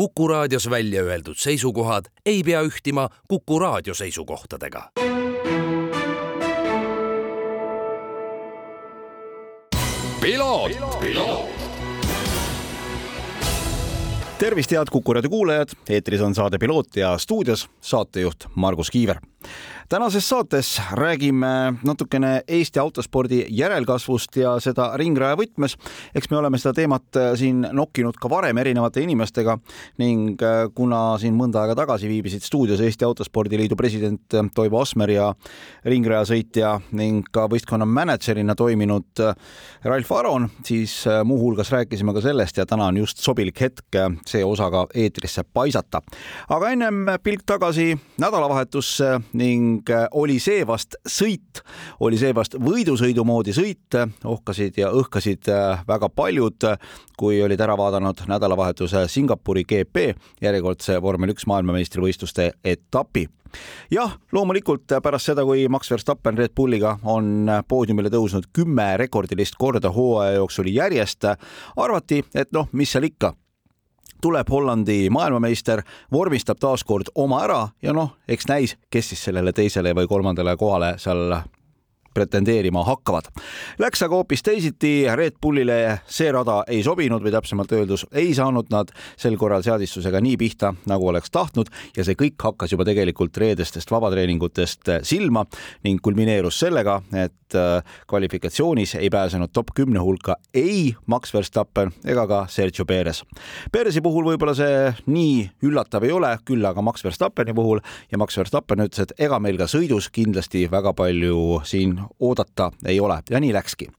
Kuku raadios välja öeldud seisukohad ei pea ühtima Kuku raadio seisukohtadega. tervist, head Kuku raadio kuulajad, eetris on saade Piloot ja stuudios saatejuht Margus Kiiver tänases saates räägime natukene Eesti autospordi järelkasvust ja seda ringraja võtmes. eks me oleme seda teemat äh, siin nokkinud ka varem erinevate inimestega ning äh, kuna siin mõnda aega tagasi viibisid stuudios Eesti Autospordiliidu president äh, Toivo Asmer ja ringrajasõitja ning ka võistkonna mänedžerina toiminud Ralf Aron, siis muuhulgas rääkisime ka sellest ja täna on just sobilik hetk see osa ka eetrisse paisata. aga ennem pilk tagasi nädalavahetusse ning äh, oli see vast sõit, oli see vast võidusõidu moodi sõit, ohkasid ja õhkasid äh, väga paljud, kui olid ära vaadanud nädalavahetuse Singapuri GP järjekordse vormel üks maailmameistrivõistluste etapi. Jah, loomulikult pärast seda, kui Max Verstappen Red Bulliga on poodiumile tõusnud kümme rekordilist korda hooaja jooksul järjest, arvati, et noh, mis seal ikka tuleb Hollandi maailmameister, vormistab taaskord oma ära ja noh, eks näis, kes siis sellele teisele või kolmandale kohale seal pretendeerima hakkavad. Läks aga hoopis teisiti, Red Bullile see rada ei sobinud või täpsemalt öeldus ei saanud nad sel korral seadistusega nii pihta, nagu oleks tahtnud ja see kõik hakkas juba tegelikult reedestest vabatreeningutest silma ning kulmineerus sellega, et äh, kvalifikatsioonis ei pääsenud top kümne hulka ei Max Verstappen ega ka Sergio Perez. Perezi puhul võib-olla see nii üllatav ei ole, küll aga Max Verstappeni puhul ja Max Verstappen ütles, et ega meil ka sõidus kindlasti väga palju siin oodata ei ole ja nii läkski.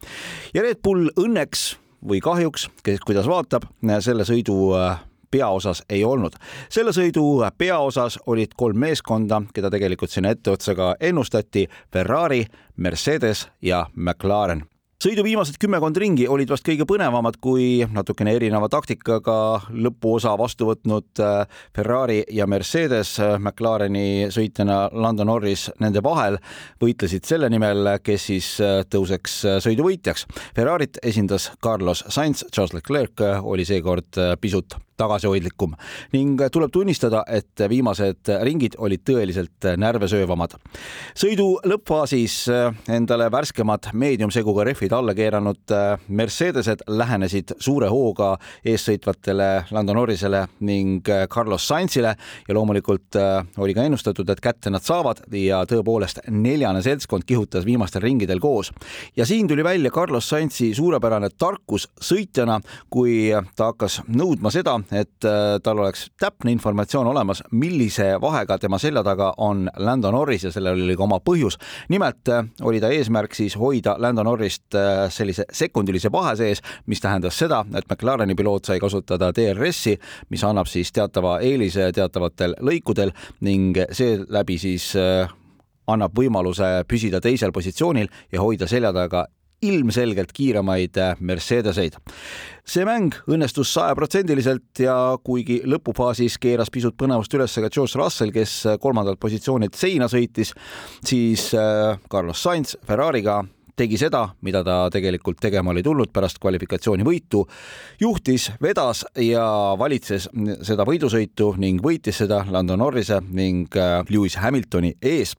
ja Red Bull õnneks või kahjuks, kes kuidas vaatab, selle sõidu äh, peaosas ei olnud. selle sõidu peaosas olid kolm meeskonda, keda tegelikult sinna etteotsa ka ennustati, Ferrari, Mercedes ja McLaren sõidu viimased kümmekond ringi olid vast kõige põnevamad, kui natukene erineva taktikaga lõpuosa vastu võtnud äh, Ferrari ja Mercedes äh, McLareni sõitjana Lando Norris nende vahel võitlesid selle nimel, kes siis äh, tõuseks sõidu võitjaks. Ferrarit esindas Carlos Sainz, Charles Leclerc oli seekord pisut tagasihoidlikum ning tuleb tunnistada, et viimased ringid olid tõeliselt närvesöövamad. sõidu lõppfaasis endale värskemad meediumseguga rehvid alla keeranud Mercedesed lähenesid suure hooga eessõitvatele Lando Norrisele ning Carlos Sainzile ja loomulikult oli ka ennustatud, et kätte nad saavad ja tõepoolest neljane seltskond kihutas viimastel ringidel koos. ja siin tuli välja Carlos Sainzi suurepärane tarkus sõitjana, kui ta hakkas nõudma seda, et äh, tal oleks täpne informatsioon olemas, millise vahega tema selja taga on Lando Norris ja sellel oli ka oma põhjus. nimelt äh, oli ta eesmärk siis hoida Lando Norrist äh, sellise sekundilise vahe sees, mis tähendas seda, et McLareni piloot sai kasutada DRS-i, mis annab siis teatava eelise teatavatel lõikudel ning seeläbi siis annab võimaluse püsida teisel positsioonil ja hoida selja taga ilmselgelt kiiremaid äh, Mercedeseid. see mäng õnnestus sajaprotsendiliselt ja kuigi lõpufaasis keeras pisut põnevust üles ka George Russell, kes äh, kolmandalt positsioonilt seina sõitis, siis äh, Carlos Sainz Ferrari'ga tegi seda, mida ta tegelikult tegema oli tulnud pärast kvalifikatsiooni võitu, juhtis, vedas ja valitses seda võidusõitu ning võitis seda Lando Norrise ning Lewis Hamiltoni ees.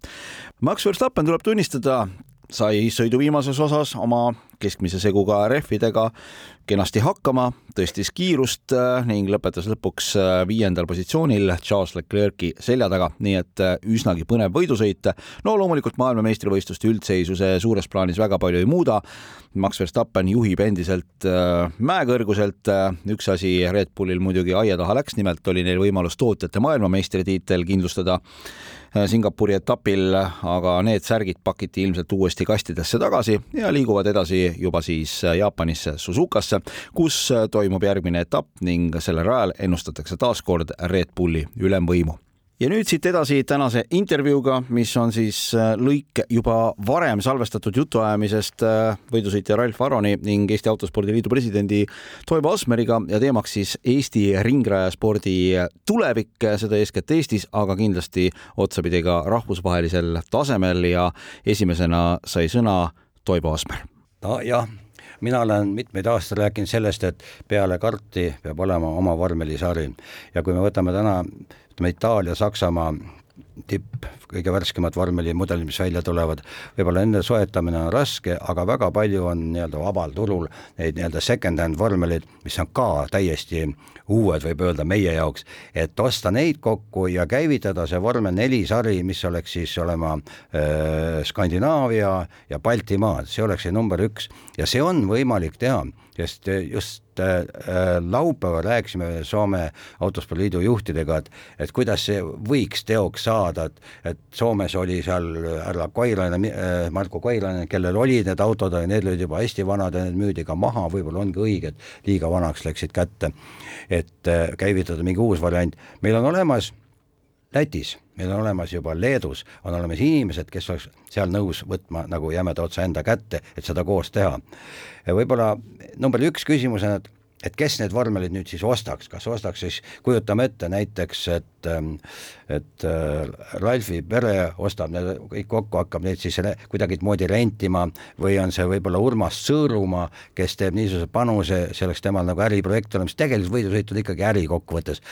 Max Verstappen tuleb tunnistada, sai sõidu viimases osas oma keskmise seguga rehvidega kenasti hakkama, tõstis kiirust äh, ning lõpetas lõpuks äh, viiendal positsioonil Charles Leclerc'i selja taga, nii et äh, üsnagi põnev võidusõit. no loomulikult maailmameistrivõistluste üldseisu see suures plaanis väga palju ei muuda. Max Verstappen juhib endiselt mäekõrguselt, üks asi Red Bullil muidugi aia taha läks, nimelt oli neil võimalus tootjate maailmameistritiitel kindlustada Singapuri etapil, aga need särgid pakiti ilmselt uuesti kastidesse tagasi ja liiguvad edasi juba siis äh, Jaapanisse Suzukasse, kus äh, toimub järgmine etapp ning sellel rajal ennustatakse taas kord Red Bulli ülemvõimu ja nüüd siit edasi tänase intervjuuga, mis on siis äh, lõik juba varem salvestatud jutuajamisest võidusõitja Ralf Aroni ning Eesti Autospordiliidu presidendi Toivo Asmeriga ja teemaks siis Eesti ringrajaspordi tulevik, seda eeskätt Eestis, aga kindlasti otsapidi ka rahvusvahelisel tasemel ja esimesena sai sõna Toivo Asmer. Nojah, mina olen mitmeid aastaid rääkinud sellest, et peale karti peab olema oma vormelisari. Ja kui me võtame täna ütleme Itaalia, Saksamaa tipp, kõige värskemad vormelimudelid, mis välja tulevad, võib-olla nende soetamine on raske, aga väga palju on nii-öelda vabal turul neid nii-öelda second-hand vormeleid, mis on ka täiesti uued, võib öelda meie jaoks, et osta neid kokku ja käivitada see vormel neli sari, mis oleks siis olema äh, Skandinaavia ja Baltimaad, see oleks see number üks. Ja see on võimalik teha, sest just laupäeval rääkisime Soome Autospordiliidu juhtidega, et, et kuidas see võiks teoks saada, et, et Soomes oli seal härra Koilanen äh,, Marko Koilanen, kellel olid need autod, need olid juba hästi vanad ja need müüdi ka maha, võib-olla ongi õige, et liiga vanaks läksid kätte. et äh, käivitada mingi uus variant, meil on olemas Lätis, meil on olemas juba Leedus, on olemas inimesed, kes oleks seal nõus võtma nagu jämeda otsa enda kätte, et seda koos teha. võib-olla number üks küsimus on, et et kes need vormelid nüüd siis ostaks, kas ostaks siis, kujutame ette näiteks, et ähm, et äh, Ralfi pere ostab need kõik kokku, hakkab neid siis kuidagimoodi rentima või on see võib-olla Urmas Sõõrumaa, kes teeb niisuguse panuse, see oleks temal nagu äriprojekt olemas, tegelikult võidusõit on ikkagi äri kokkuvõttes.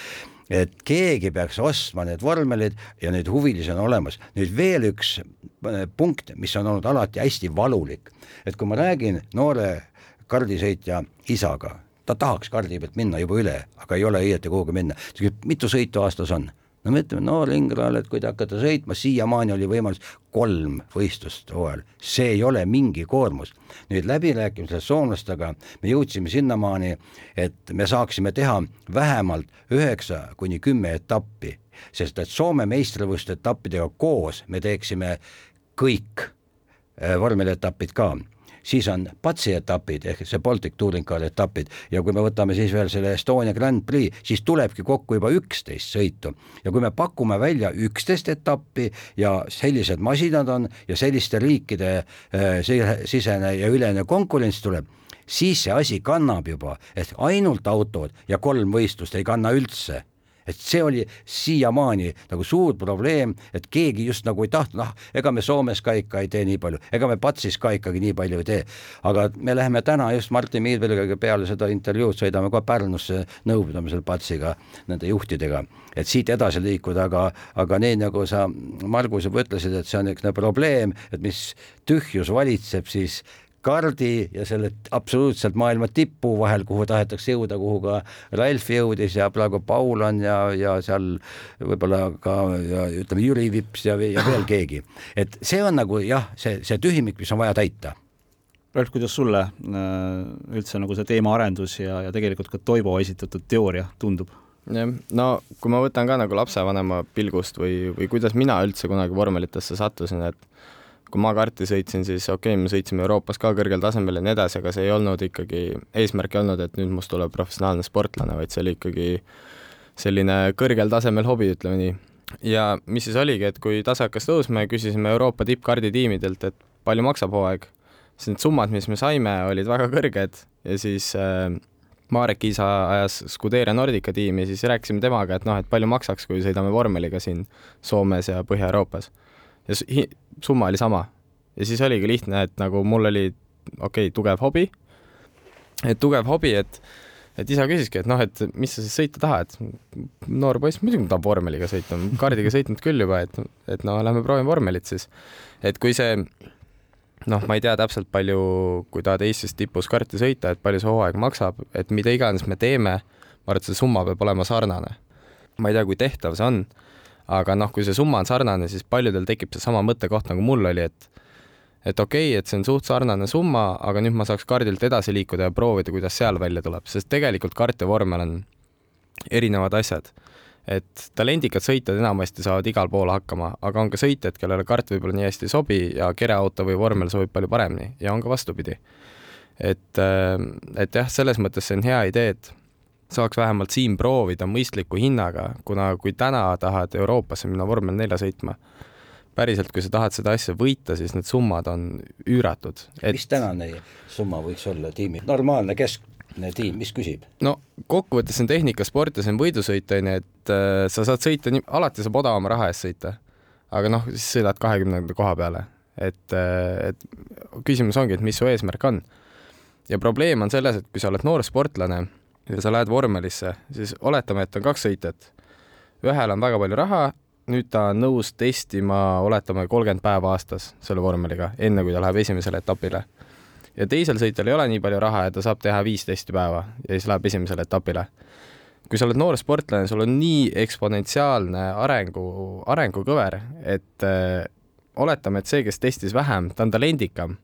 Et keegi peaks ostma need vormelid ja neid huvilisi on olemas. nüüd veel üks äh, punkt, mis on olnud alati hästi valulik, et kui ma räägin noore kardisõitja isaga, ta tahaks kardi pealt minna juba üle, aga ei ole õieti kuhugi minna, siis küsib, mitu sõitu aastas on? no me ütleme, noor ingral, et kui te hakkate sõitma, siiamaani oli võimalus kolm võistlust hooajal, see ei ole mingi koormus. nüüd läbirääkimisel soomlastega me jõudsime sinnamaani, et me saaksime teha vähemalt üheksa kuni kümme etappi, sest et Soome meistrivõistluste etappidega koos me teeksime kõik äh, vormelietapid ka siis on Patsi etapid ehk see Baltic Touring Car etapid. Ja kui me võtame siis veel selle Estonia Grand Prix, siis tulebki kokku juba üksteist sõitu. Ja kui me pakume välja üksteist etappi ja sellised masinad on ja selliste riikide äh, sisene ja ülene konkurents tuleb, siis see asi kannab juba, et ainult autod ja kolm võistlust ei kanna üldse et see oli siiamaani nagu suur probleem, et keegi just nagu ei tahtnud, noh, ega me Soomes ka ikka ei tee nii palju, ega me Patsis ka ikkagi nii palju ei tee. aga me läheme täna just Martin Miilbergiga peale seda intervjuud, sõidame ka Pärnusse nõupidamisel Patsiga, nende juhtidega, et siit edasi liikuda, aga, aga nii nagu sa, Margus, juba ütlesid, et see on niisugune probleem, et mis tühjus valitseb, siis kardi ja selle absoluutselt maailma tipu vahel, kuhu tahetakse jõuda, kuhu ka Ralf jõudis ja praegu Paul on ja, ja seal võib-olla ka ja ütleme, Jüri Vips ja, ja veel keegi. et see on nagu jah, see, see tühimik, mis on vaja täita. Ralf, kuidas sulle äh, üldse nagu see teemaarendus ja, ja tegelikult ka Toivo esitatud teooria tundub? jah, no kui ma võtan ka nagu lapsevanema pilgust või, või kuidas mina üldse kunagi vormelitesse sattusin, et kui ma karti sõitsin, siis okei okay,, me sõitsime Euroopas ka kõrgel tasemel ja nii edasi, aga see ei olnud ikkagi, eesmärk ei olnud, et nüüd must tuleb professionaalne sportlane, vaid see oli ikkagi selline kõrgel tasemel hobi, ütleme nii. ja mis siis oligi, et kui tase hakkas tõusma ja küsisime Euroopa tippkarditiimidelt, et palju maksab hooaeg, siis need summad, mis me saime, olid väga kõrged ja siis äh, Marek isa ajas Scuderia Nordica tiimi, siis rääkisime temaga, et noh, et palju maksaks, kui sõidame vormeliga siin Soomes ja Põhja-Euroopas ja summa oli sama. ja siis oligi lihtne, et nagu mul oli okei okay,, tugev hobi, et tugev hobi, et et isa küsiski, et noh, et mis sa siis sõita tahad. noor poiss, muidugi ma tahan vormeliga sõita, kaardiga sõitnud küll juba, et, et no lähme proovime vormelit siis. et kui see noh, ma ei tea täpselt palju, kui tahad Eestis tipus karti sõita, et palju see hooaeg maksab, et mida iganes me teeme, ma arvan, et see summa peab olema sarnane. ma ei tea, kui tehtav see on aga noh, kui see summa on sarnane, siis paljudel tekib seesama mõttekoht, nagu mul oli, et et okei okay,, et see on suht sarnane summa, aga nüüd ma saaks kardilt edasi liikuda ja proovida, kuidas seal välja tuleb, sest tegelikult kart ja vormel on erinevad asjad. et talendikad sõitjad enamasti saavad igal pool hakkama, aga on ka sõitjad, kellele kart võib-olla nii hästi ei sobi ja kereauto või vormel sobib palju paremini ja on ka vastupidi. et, et jah, selles mõttes see on hea idee, et saaks vähemalt siin proovida mõistliku hinnaga, kuna kui täna tahad Euroopasse minna vormel nelja sõitma, päriselt, kui sa tahad seda asja võita, siis need summad on üüratud et.... mis tänane summa võiks olla tiimi, normaalne keskmine tiim, mis küsib? no kokkuvõttes see on tehnikasport ja see on võidusõit, on ju, et äh, sa saad sõita nii, alati saab odavama raha eest sõita. aga noh, siis sõidad kahekümnenda koha peale, et äh,, et küsimus ongi, et mis su eesmärk on ja probleem on selles, et kui sa oled noor sportlane ja sa lähed vormelisse, siis oletame, et on kaks sõitjat. ühel on väga palju raha, nüüd ta on nõus testima, oletame, kolmkümmend päeva aastas selle vormeliga, enne kui ta läheb esimesele etapile. ja teisel sõitjal ei ole nii palju raha ja ta saab teha viis testi päeva ja siis läheb esimesele etapile. kui sa oled noor sportlane, sul on nii eksponentsiaalne arengu, arengukõver, et äh, oletame, et see, kes testis vähem, ta on talendikam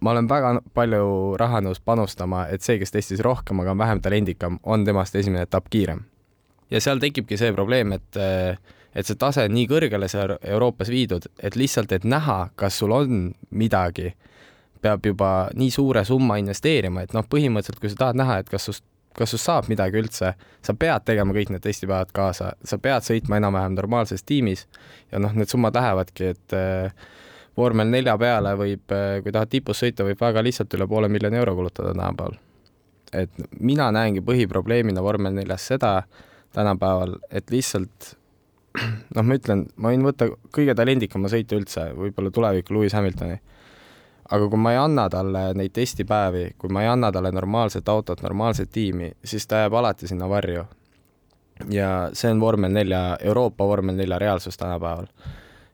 ma olen väga palju raha nõus panustama, et see, kes testis rohkem, aga on vähem talendikam, on temast esimene etapp kiirem. ja seal tekibki see probleem, et et see tase on nii kõrgele seal Euroopas viidud, et lihtsalt, et näha, kas sul on midagi, peab juba nii suure summa investeerima, et noh, põhimõtteliselt kui sa tahad näha, et kas sust, kas sust saab midagi üldse, sa pead tegema kõik need testipäevad kaasa, sa pead sõitma enam-vähem normaalses tiimis ja noh, need summad lähevadki, et äh, vormel nelja peale võib, eh, kui tahad tipus sõita, võib väga lihtsalt üle poole miljoni euro kulutada tänapäeval. et mina näengi põhiprobleemina vormel neljas seda tänapäeval, et lihtsalt noh, ma ütlen, ma võin võtta kõige talendikama sõitja üldse, võib-olla tuleviku Lewis Hamiltoni. aga kui ma ei anna talle neid testipäevi, kui ma ei anna talle normaalset autot, normaalset tiimi, siis ta jääb alati sinna varju. ja see on vormel nelja, Euroopa vormel nelja reaalsus tänapäeval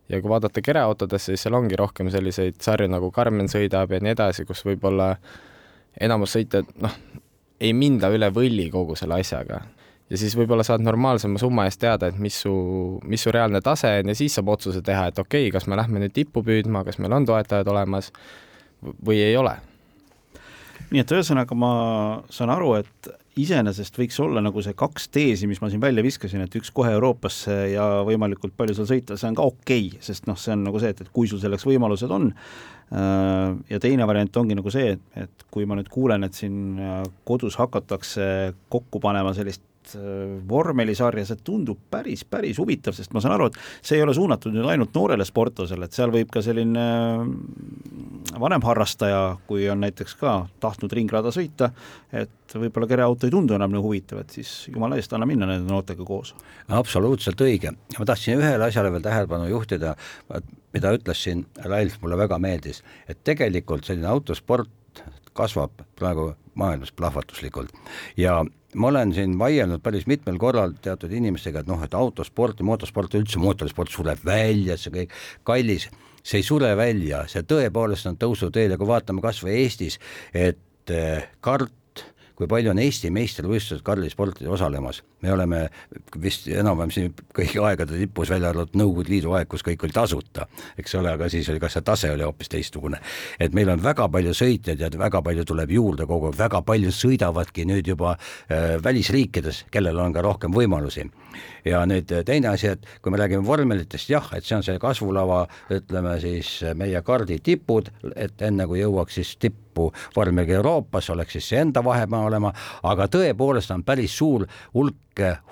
ja kui vaadata kereautodesse, siis seal ongi rohkem selliseid sarju nagu Karmen sõidab ja nii edasi, kus võib-olla enamus sõitjad, noh, ei minda üle võlli kogu selle asjaga. ja siis võib-olla saad normaalsema summa eest teada, et mis su, mis su reaalne tase on ja siis saab otsuse teha, et okei okay,, kas me lähme nüüd tippu püüdma, kas meil on toetajad olemas või ei ole. nii et ühesõnaga ma saan aru, et iseenesest võiks olla nagu see kaks teesi, mis ma siin välja viskasin, et üks kohe Euroopasse ja võimalikult palju seal sõita, see on ka okei okay,, sest noh, see on nagu see, et, et kui sul selleks võimalused on, äh, ja teine variant ongi nagu see, et kui ma nüüd kuulen, et siin äh, kodus hakatakse kokku panema sellist Äh, vormelisarja, see tundub päris, päris huvitav, sest ma saan aru, et see ei ole suunatud nüüd ainult noorele sportlasele, et seal võib ka selline vanem harrastaja, kui on näiteks ka tahtnud ringrada sõita, et võib-olla kereauto ei tundu enam nii huvitav, et siis jumala eest, anna minna nende noortega koos. absoluutselt õige, ma tahtsin ühele asjale veel tähelepanu juhtida, mida ütles siin Rail, mulle väga meeldis, et tegelikult selline autosport kasvab praegu maailmas plahvatuslikult. Ja ma olen siin vaielnud päris mitmel korral teatud inimestega, et noh, et autosport ja motosport üldse, mootorisport sureb välja, see kõik kallis, see ei sure välja, see tõepoolest on tõusuteel ja kui vaatame kas või Eestis, et eh, kart kui palju on Eesti meistrivõistlused kallisportides osalemas. me oleme vist enam-vähem siin kõigi aegade tipus, välja arvatud Nõukogude Liidu aeg, kus kõik oli tasuta, eks ole, aga siis oli, kas see tase oli hoopis teistsugune. et meil on väga palju sõitjaid ja väga palju tuleb juurde kogu aeg, väga paljud sõidavadki nüüd juba äh, välisriikides, kellel on ka rohkem võimalusi. Ja nüüd äh, teine asi, et kui me räägime vormelitest, jah, et see on see kasvulava, ütleme siis meie kaardi tipud, et enne kui jõuaks siis tipp tippu vormiga Euroopas, oleks siis see enda vahemaa olema, aga tõepoolest on päris suur hulk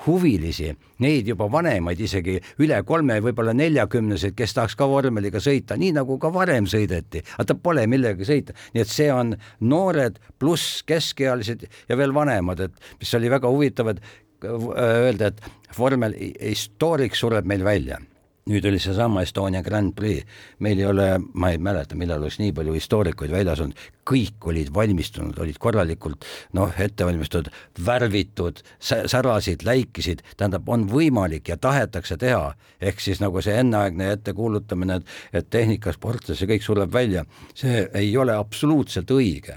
huvilisi, neid juba vanemaid, isegi üle kolme, võib-olla neljakümneseid, kes tahaks ka vormeliga sõita, nii nagu ka varem sõideti, aga pole millegagi sõita, nii et see on noored pluss keskealised ja veel vanemad, et mis oli väga huvitav, et öelda, et vormel historik sureb meil välja. Nüüd oli seesama Estonia Grand Prix, meil ei ole, ma ei mäleta, millal oleks nii palju historikuid väljas olnud, kõik olid valmistunud, olid korralikult noh, ette valmistatud, värvitud, särasid, läikisid, tähendab, on võimalik ja tahetakse teha, ehk siis nagu see enneaegne ettekuulutamine, et, et tehnikasportlas see kõik sureb välja, see ei ole absoluutselt õige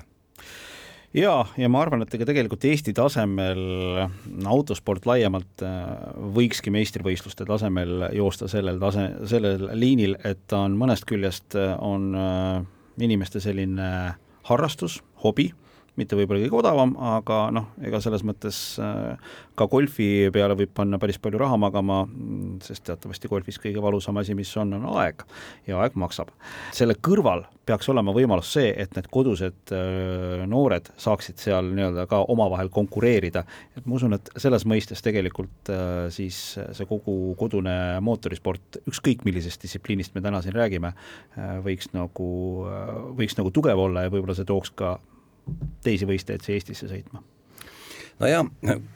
ja, ja ma arvan, et ega tegelikult Eesti tasemel autosport laiemalt äh, võikski meistrivõistluste tasemel joosta sellel tase, sellel liinil, et ta on mõnest küljest, äh, on äh, inimeste selline harrastus, hobi mitte võib-olla kõige odavam, aga noh, ega selles mõttes äh, ka golfi peale võib panna päris palju raha magama, sest teatavasti golfis kõige valusam asi, mis on, on aeg ja aeg maksab. selle kõrval peaks olema võimalus see, et need kodused äh, noored saaksid seal nii-öelda ka omavahel konkureerida, et ma usun, et selles mõistes tegelikult äh, siis see kogu kodune mootorisport, ükskõik millisest distsipliinist me täna siin räägime, võiks nagu, võiks nagu tugev olla ja võib-olla see tooks ka teisi võistlejaid siia Eestisse sõitma? Nojah,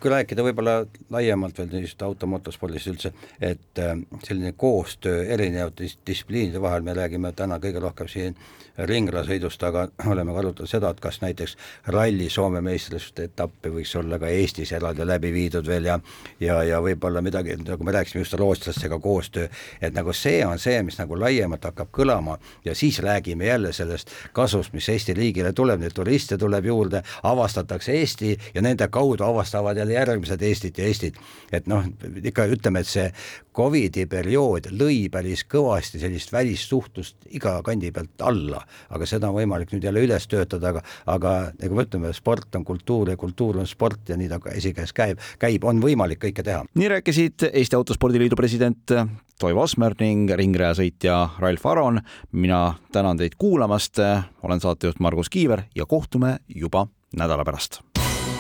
kui rääkida võib-olla laiemalt veel niisugust automotospordist üldse, et äh, selline koostöö erinevate distsipliinide vahel, me räägime täna kõige rohkem siin ringlasõidust, aga oleme ka arutanud seda, et kas näiteks ralli Soome meistrivõistluste etappi võiks olla ka Eestis eraldi läbi viidud veel ja ja, ja võib-olla midagi, nagu me rääkisime just rootslastega koostöö, et nagu see on see, mis nagu laiemalt hakkab kõlama ja siis räägime jälle sellest kasust, mis Eesti riigile tuleb, neid turiste tuleb juurde, avastatakse Eesti ja nende kaudu avastavad jälle järgmised Eestit ja Eestit. et noh, ikka ütleme, et see Covidi periood lõi päris kõvasti sellist välissuhtlust iga kandi pealt alla, aga seda on võimalik nüüd jälle üles töötada, aga aga nagu me ütleme, sport on kultuur ja kultuur on sport ja nii ta esikäes käib, käib, on võimalik kõike teha. nii rääkisid Eesti Autospordiliidu president Toivo Asmer ning ringrajasõitja Ralf Aron. mina tänan teid kuulamast, olen saatejuht Margus Kiiver ja kohtume juba nädala pärast.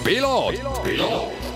Piloot, piloot